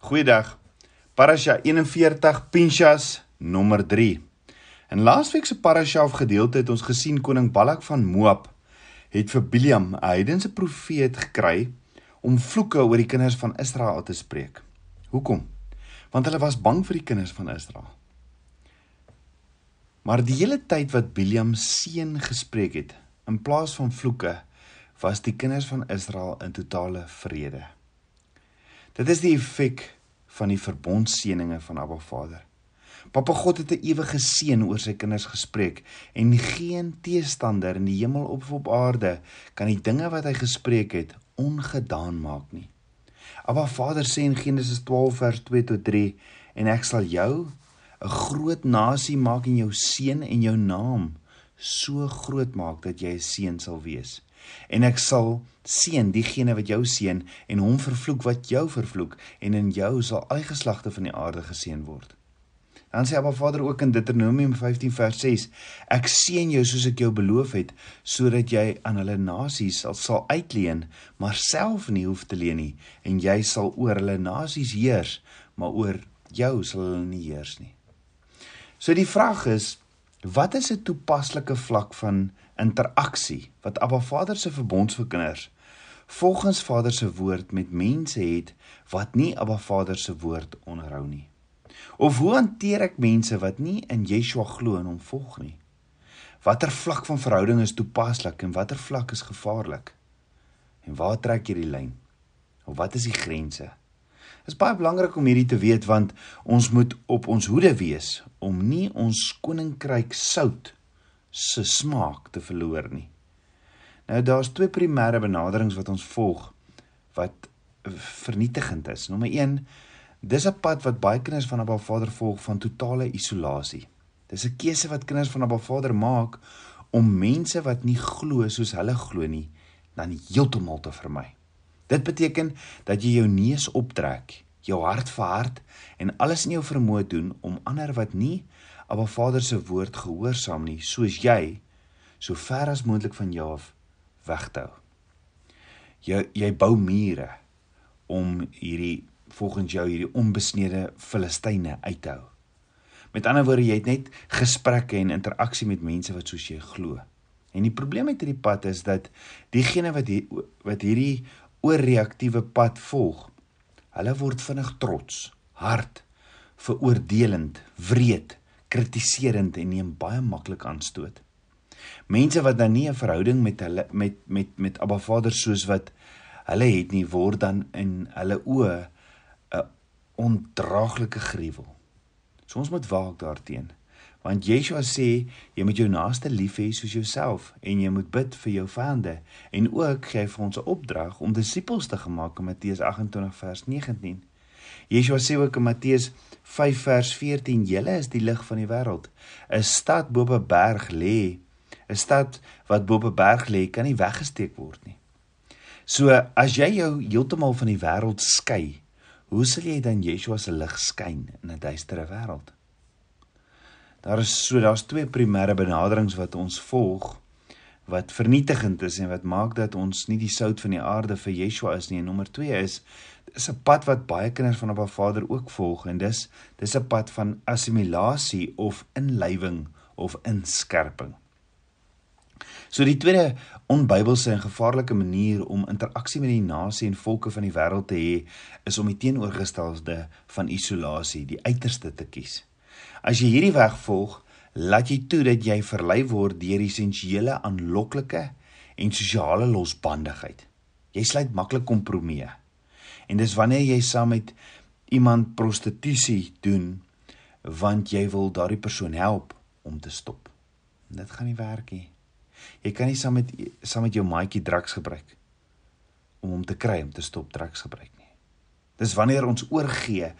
Goeiedag. Parasha 41 Pinchas nommer 3. In laasweek se parasha of gedeelte het ons gesien koning Balak van Moab het vir Biliam, 'n heidense profeet, gekry om vloeke oor die kinders van Israel te spreek. Hoekom? Want hulle was bang vir die kinders van Israel. Maar die hele tyd wat Biliam seën gespreek het, in plaas van vloeke, was die kinders van Israel in totale vrede. Dit is die effek van die verbondseëninge van Abba Vader. Papa God het 'n ewige seën oor sy kinders gespreek en geen teestander in die hemel of op aarde kan die dinge wat hy gespreek het ongedaan maak nie. Abba Vader sê in Genesis 12 vers 2 tot 3 en ek sal jou 'n groot nasie maak en jou seën en jou naam so groot maak dat jy 'n seën sal wees en ek sal seën diegene wat jou seën en hom vervloek wat jou vervloek en in jou sal al die geslagte van die aarde geseën word. Dan sê Abba Vader ook in Deuteronomium 15 vers 6: Ek seën jou soos ek jou beloof het, sodat jy aan hulle nasies sal, sal uitleen, maar self nie hoef te leen nie, en jy sal oor hulle nasies heers, maar oor jou sal hulle nie heers nie. So die vraag is, wat is 'n toepaslike vlak van interaksie wat Abba Vader se verbondsverkinders volgens Vader se woord met mense het wat nie Abba Vader se woord onderhou nie. Of hoe hanteer ek mense wat nie in Yeshua glo en hom volg nie? Watter vlak van verhouding is toepaslik en watter vlak is gevaarlik? En waar trek jy die lyn? Of wat is die grense? Dit is baie belangrik om hierdie te weet want ons moet op ons hoede wees om nie ons koninkryk sout se smaak te verloor nie. Nou daar's twee primêre benaderings wat ons volg wat vernietigend is. Nommer 1, dis 'n pad wat baie kinders van Abba Vader volg van totale isolasie. Dis 'n keuse wat kinders van Abba Vader maak om mense wat nie glo soos hulle glo nie, dan heeltemal te vermy. Dit beteken dat jy jou neus optrek, jou hart verhard en alles in jou vermoë doen om ander wat nie Abba Vader se woord gehoorsaam nie, soos jy so ver as moontlik van jou af weg te hou. Jy jy bou mure om hierdie volgens jou hierdie onbesnede Filistyne uit te hou. Met ander woorde, jy het net gesprekke en interaksie met mense wat soos jy glo. En die probleem met hierdie pad is dat diegene wat hier, wat hierdie oorreaktiewe pad volg, hulle word vinnig trots, hard, veroordelend, wreed kritiserend en neem baie maklik aanstoot. Mense wat dan nie 'n verhouding met hulle met met met Abba Vader soos wat hulle het nie word dan in hulle oë 'n ondraaglike gruwel. So ons moet waak daarteenoor. Want Yeshua sê jy moet jou naaste lief hê soos jouself en jy moet bid vir jou vyande en ook gee hy vir ons 'n opdrag om disippels te gemaak in Matteus 28 vers 19. Yeshua sê ook in Matteus 5 vers 14: "Julle is die lig van die wêreld. 'n Stad bo op 'n berg lê, 'n stad wat bo op 'n berg lê, kan nie weggesteek word nie." So as jy jou heeltemal van die wêreld skei, hoe sal jy dan Yeshua se lig skyn in 'n duistere wêreld? Daar is so daar's twee primêre benaderings wat ons volg wat vernietigend is en wat maak dat ons nie die sout van die aarde vir Yeshua is nie. En nommer 2 is is 'n pad wat baie kinders van Abba Vader ook volg en dis dis 'n pad van assimilasie of inlywing of inskerping. So die tweede onbybelse en gevaarlike manier om interaksie met die nasie en volke van die wêreld te hê, is om die teenoorgestelde van isolasie, die uiterste te kies. As jy hierdie weg volg, laat jy toe dat jy verlei word deur essensiële aanloklike en sosiale losbandigheid. Jy sluit maklik kompromieë. En dis wanneer jy saam met iemand prostitusie doen want jy wil daardie persoon help om te stop. Dit gaan nie werk nie. Jy kan nie saam met saam met jou maatjie drugs gebruik om hom te kry om te stop drugs gebruik nie. Dis wanneer ons oorgee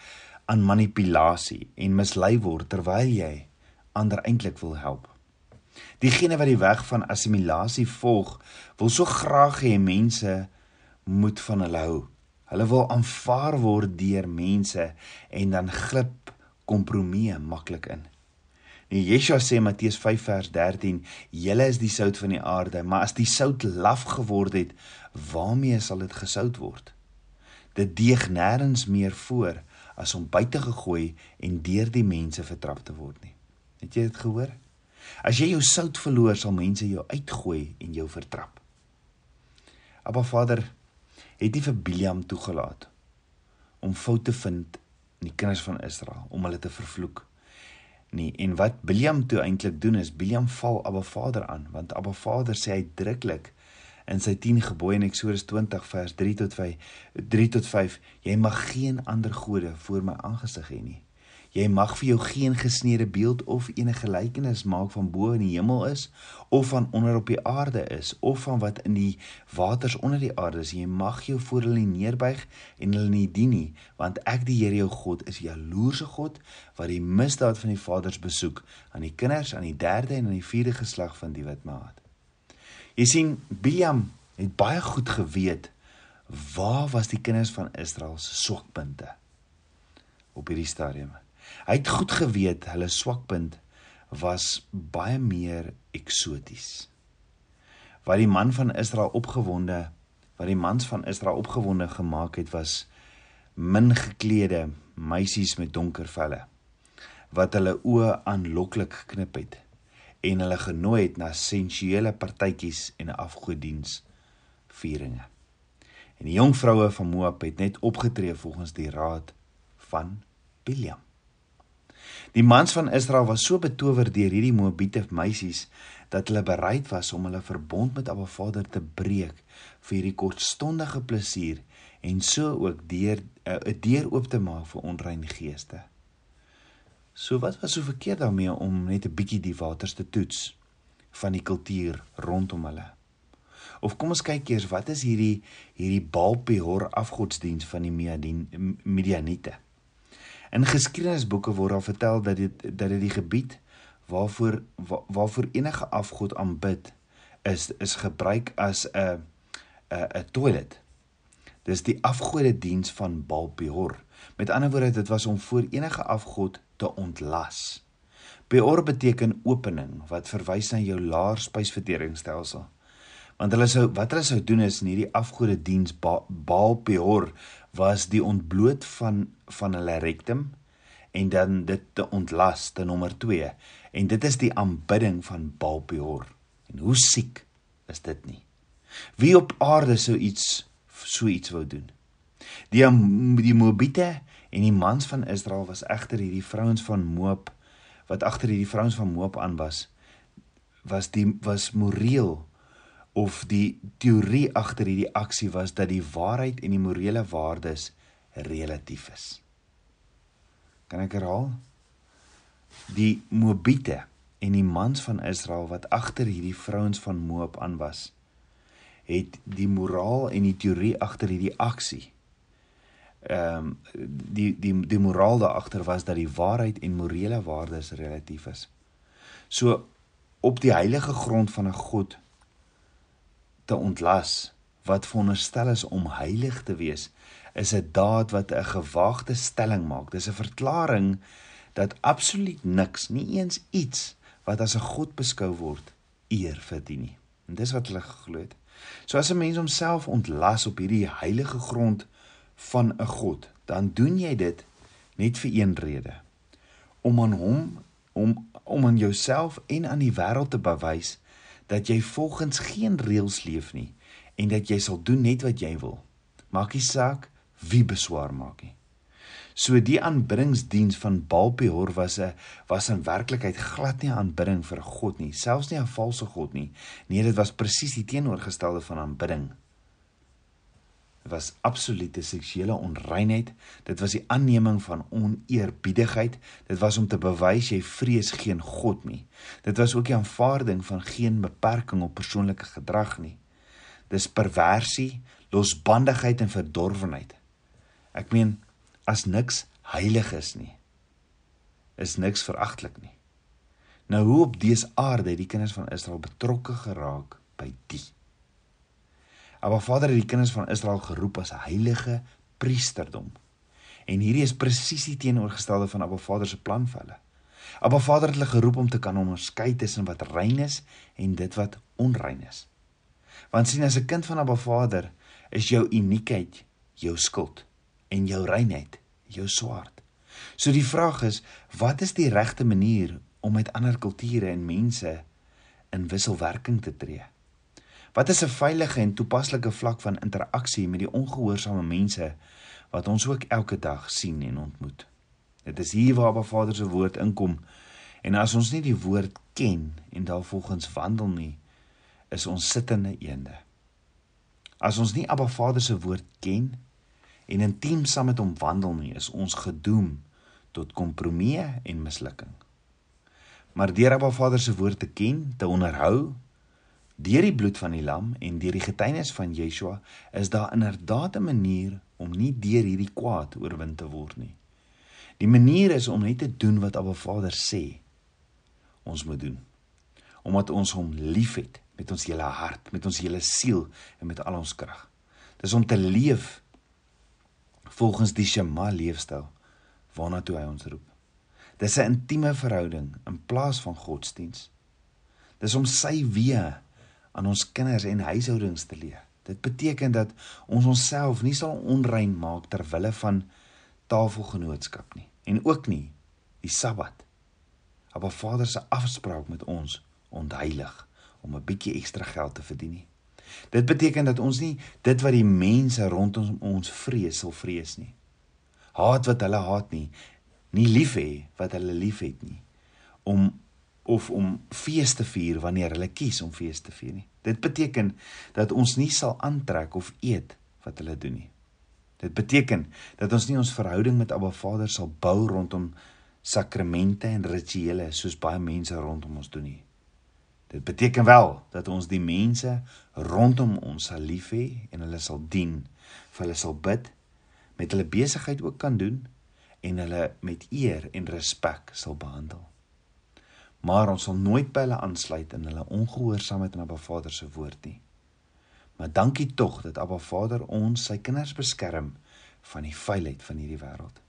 aan manipulasie en mislei word terwyl jy ander eintlik wil help. Diegene wat die weg van assimilasie volg, wil so graag hê mense moet van hulle hou. Hulle wil aanvaar word deur mense en dan glip kompromieë maklik in. En Yeshua sê Matteus 5 vers 13: "Julle is die sout van die aarde, maar as die sout laf geword het, waarmee sal dit gesout word? Dit deeg nêrens meer voor as om buite gegooi en deur die mense vertrap te word nie. Het jy dit gehoor? As jy jou sout verloor, sal mense jou uitgooi en jou vertrap. Abba Vader het nie vir Biliam toegelaat om foute te vind in die kinders van Israel om hulle te vervloek nie. En wat Biliam toe eintlik doen is Biliam val Abba Vader aan want Abba Vader sê uitdruklik in sy 10 gebooie in Eksodus 20 vers 3 tot 5 3 tot 5 jy mag geen ander gode voor my aangesig hê nie. Jy mag vir jou geen gesneede beeld of enige gelykenis maak van bo in die hemel is of van onder op die aarde is of van wat in die waters onder die aarde is. Jy mag jou voor hulle neerbuig en hulle nie dien nie, want ek die Here jou God is jaloerse God wat die misdaad van die vaders besoek aan die kinders aan die derde en aan die vierde geslag van die wat maat. Jy sien, Biljam het baie goed geweet waar was die kinders van Israel se swakpunte op hierdie stadium. Hy het goed geweet hulle swakpunt was baie meer eksoties. Wat die man van Israel opgewonde, wat die mans van Israel opgewonde gemaak het was min geklede meisies met donker velle wat hulle oë aanloklik geknip het en hulle genooi het na sensuele partytjies en afgodiens vieringe. En die jong vroue van Moab het net opgetree volgens die raad van Biliam. Die mans van Israel was so betower deur hierdie Moabiete meisies dat hulle bereid was om hulle verbond met Abba Vader te breek vir hierdie kortstondige plesier en so ook deur eh, 'n uh, deur oop te maak vir onrein geeste. So wat was so verkeerd daarmee om net 'n bietjie die waters te toets van die kultuur rondom hulle? Of kom ons kyk eers wat is hierdie hierdie Baal Peor afgodsdiens van die Midianiete? In geskiedenisboeke word daar vertel dat dit dat dit die gebied waarvoor waar, waarvoor enige afgod aanbid is is gebruik as 'n 'n 'n toilet. Dis die afgode diens van Baal Peor. Met ander woorde, dit was om voor enige afgod te ontlas. Peor beteken opening wat verwys na jou laer spysverteringsstelsel. Want hulle sou wat hulle sou doen is in hierdie afgode diens Baal Peor was die ontbloot van van hulle rektum en dan dit te ontlas te nommer 2 en dit is die aanbidding van Baal Peor. En hoe siek is dit nie? Wie op aarde sou iets so iets wou doen? Die die Moabite en die mans van Israel was egter hierdie vrouens van Moab wat agter hierdie vrouens van Moab aan was was die was moreel of die teorie agter hierdie aksie was dat die waarheid en die morele waardes relatief is. Kan ek herhaal? Die Moabiete en die mans van Israel wat agter hierdie vrouens van Moab aan was, het die moraal en die teorie agter hierdie aksie ehm um, die die die moraal daar agter was dat die waarheid en morele waardes relatief is. So op die heilige grond van 'n God te ontlas wat veronderstel is om heilig te wees, is 'n daad wat 'n gewaagde stelling maak. Dis 'n verklaring dat absoluut niks, nie eens iets wat as 'n god beskou word, eer verdien nie. En dis wat hulle geglo het. So as 'n mens homself ontlas op hierdie heilige grond van 'n god, dan doen jy dit net vir een rede. Om aan hom om om aan jouself en aan die wêreld te bewys dat jy volgens geen reëls leef nie en dat jy sal doen net wat jy wil. Maak nie saak wie beswaar maak nie. So die aanbiddingsdiens van Baal Peor was 'n was in werklikheid glad nie aanbidding vir god nie, selfs nie 'n valse god nie. Nee, dit was presies die teenoorgestelde van aanbidding was absolute seksuele onreinheid. Dit was die aanneming van oneerbiedigheid. Dit was om te bewys jy vrees geen God nie. Dit was ook die aanvaarding van geen beperking op persoonlike gedrag nie. Dis perversie, losbandigheid en verdorwenheid. Ek meen as niks heilig is nie, is niks veragtelik nie. Nou hoe op dese aarde het die kinders van Israel betrokke geraak by die Abba Vader het die kinders van Israel geroep as heilige priesterdom. En hierdie is presies die teenoorgestelde van Abba Vader se plan vir hulle. Abba Vader het hulle geroep om te kan onderskei tussen wat rein is en dit wat onrein is. Want sien as 'n kind van Abba Vader is jou uniekheid jou skuld en jou reinheid jou swaard. So die vraag is, wat is die regte manier om met ander kulture en mense in wisselwerking te tree? Wat is 'n veilige en toepaslike vlak van interaksie met die ongehoorsame mense wat ons ook elke dag sien en ontmoet? Dit is hier waar Abba Vader se woord inkom. En as ons nie die woord ken en daarvolgens wandel nie, is ons sittende eende. As ons nie Abba Vader se woord ken en intiem saam met hom wandel nie, is ons gedoem tot kompromie en mislukking. Maar deur Abba Vader se woord te ken, te onderhou deur die bloed van die lam en deur die getuienis van Yeshua, is daar inderdaad 'n manier om nie deur hierdie kwaad oorwin te word nie. Die manier is om net te doen wat Abba Vader sê ons moet doen. Omdat ons hom liefhet met ons hele hart, met ons hele siel en met al ons krag. Dis om te leef volgens die Shema leefstyl waarna toe hy ons roep. Dis 'n intieme verhouding in plaas van godsdiens. Dis om sy weë aan ons kinders en huishoudings te leer. Dit beteken dat ons onsself nie sal onrein maak ter wille van tafelgenootskap nie en ook nie die Sabbat. Maar Vader se afspraak met ons ontheilig om 'n bietjie ekstra geld te verdien nie. Dit beteken dat ons nie dit wat die mense rondom ons vrees sal vrees nie. Haat wat hulle haat nie, nie lief hê wat hulle liefhet nie. Om of om fees te vier wanneer hulle kies om fees te vier nie. Dit beteken dat ons nie sal aantrek of eet wat hulle doen nie. Dit beteken dat ons nie ons verhouding met Abba Vader sal bou rondom sakramente en rituele soos baie mense rondom ons doen nie. Dit beteken wel dat ons die mense rondom ons sal lief hê en hulle sal dien, vir hulle sal bid, met hulle besigheid ook kan doen en hulle met eer en respek sal behandel. Maar ons sal nooit by hulle aansluit in hulle ongehoorsaamheid aan Abba Vader se woord nie. Maar dankie tog dat Abba Vader ons sy kinders beskerm van die vuilheid van hierdie wêreld.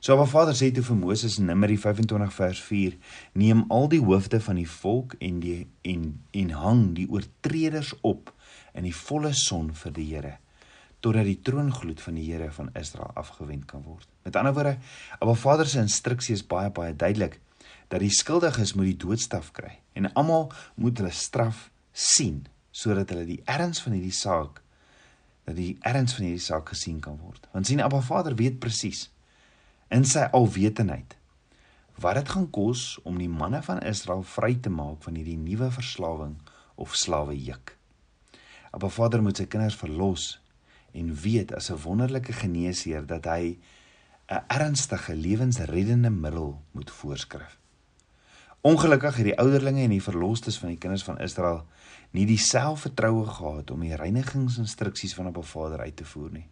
So Abba Vader sê toe vir Moses in Numeri 25 vers 4: Neem al die hoofde van die volk en die en en hang die oortreders op in die volle son vir die Here totdat die troongloed van die Here van Israel afgewend kan word. Met ander woorde, Abba Vader se instruksie is baie baie duidelik dat die skuldiges moet die doodstraf kry en almal moet hulle straf sien sodat hulle die erns van hierdie saak dat die erns van hierdie saak gesien kan word. Want sien Abba Vader weet presies in sy alwetendheid wat dit gaan kos om die manne van Israel vry te maak van hierdie nuwe verslawing of slawe juk. Maar Vader moet sy kinders verlos en weet as 'n wonderlike geneesheer dat hy 'n ernstige lewensreddende middel moet voorskryf. Ongelukkig het die ouderlinge en die verlosters van die kinders van Israel nie die selfvertroue gehad om die reinigingsinstruksies van 'n Vader uit te voer nie.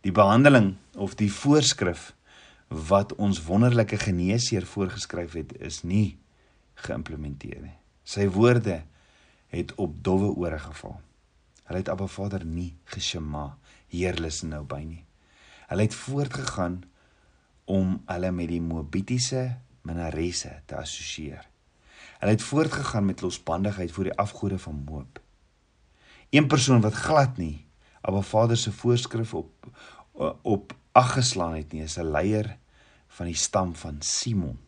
Die behandeling of die voorskrif wat ons wonderlike geneesheer voorgeskryf het is nie geïmplementeer nie. Sy woorde het op dowwe ore geval. Hulle het Abba Vader nie geshema heerlis nou by nie. Hulle het voortgegaan om hulle met die Moabitiese minaresse te assosieer. Hulle het voortgegaan met losbandigheid voor die afgode van Moab. Een persoon wat glad nie Abba Vader se voorskrif op op aggeslaan het nie, is 'n leier van die stam van Simon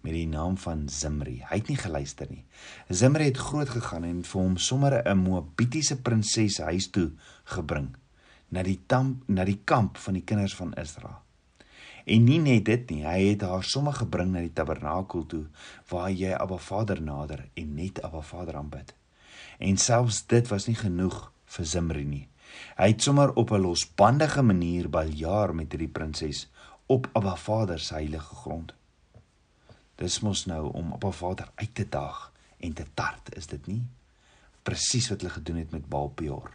met die naam van Zimri. Hy het nie geluister nie. Zimri het groot gegaan en vir hom sommer 'n Moabitiese prinses huis toe gebring na die kamp na die kamp van die kinders van Israel. En nie net dit nie, hy het haar sommer gebring na die tabernakel toe waar jy Abba Vader nader en net Abba Vader aanbid. En selfs dit was nie genoeg vir Zimri nie. Hy het sommer op 'n losbandige manier baljaar met hierdie prinses op Abba Vader se heilige grond. Dis mos nou om Abba Vader uit te daag en te tart, is dit nie? Presies wat hulle gedoen het met Baal Peor.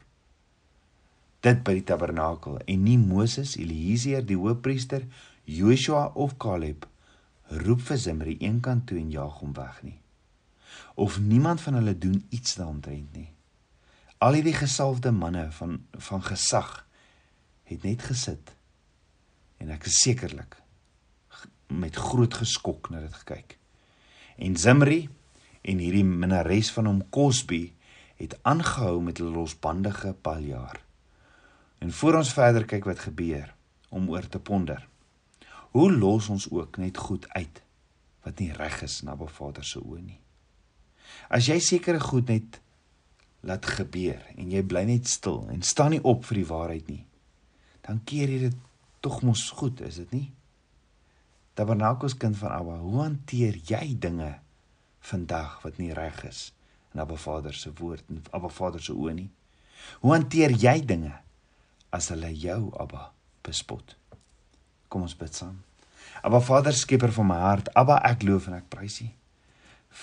Dit by die tabernakel en nie Moses, Eliezer, die hoofpriester, Joshua of Caleb roep vir Zimri eenkant toe en jaag hom weg nie. Of niemand van hulle doen iets daaromtrent nie. Al hierdie gesalfde manne van van gesag het net gesit en ek is sekerlik met groot geskok na dit gekyk. En Zimri en hierdie minnares van hom Kosbi het aangehou met hulle losbandige paljaar. En voor ons verder kyk wat gebeur, om oor te ponder. Hoe los ons ook net goed uit wat nie reg is na Abba Vader se oë nie. As jy sekere goed net laat gebeur en jy bly net stil en staan nie op vir die waarheid nie, dan keer jy dit tog mos goed, is dit nie? Tabernakels kind van Abba, hoe hanteer jy dinge vandag wat nie reg is in Abba Vader se woord en Abba Vader se oë nie? Hoe hanteer jy dinge as hulle jou Abba bespot? Kom ons bid saam. Abba Vader, skieper van my hart, Abba, ek loof en ek prys U.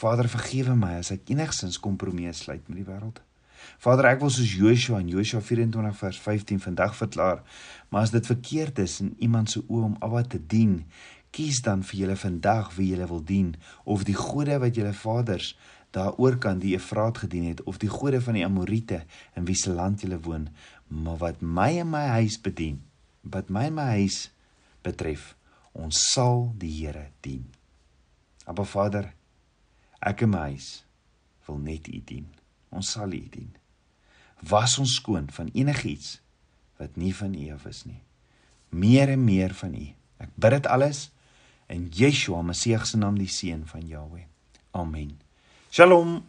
Vader, vergewe my as ek enigsins kompromie sluit met die wêreld. Vader, ek wil soos Joshua in Joshua 24 vers 15 vandag verklaar, maar as dit verkeerd is in iemand se oë om Abba te dien, kies dan vir julle vandag wie julle wil dien, of die gode wat julle vaders daaroor kan die Efraat gedien het, of die gode van die Amorite in wie se land julle woon, maar wat my en my huis bedien, wat my en my huis betref, ons sal die Here dien. Abba Vader, ek en my huis wil net U dien. Ons sal U dien. Was ons skoon van enigiets wat nie van U af is nie. Meer en meer van U. Ek bid dit alles in Yeshua Messie se naam, die seun van Jahweh. Amen. Shalom.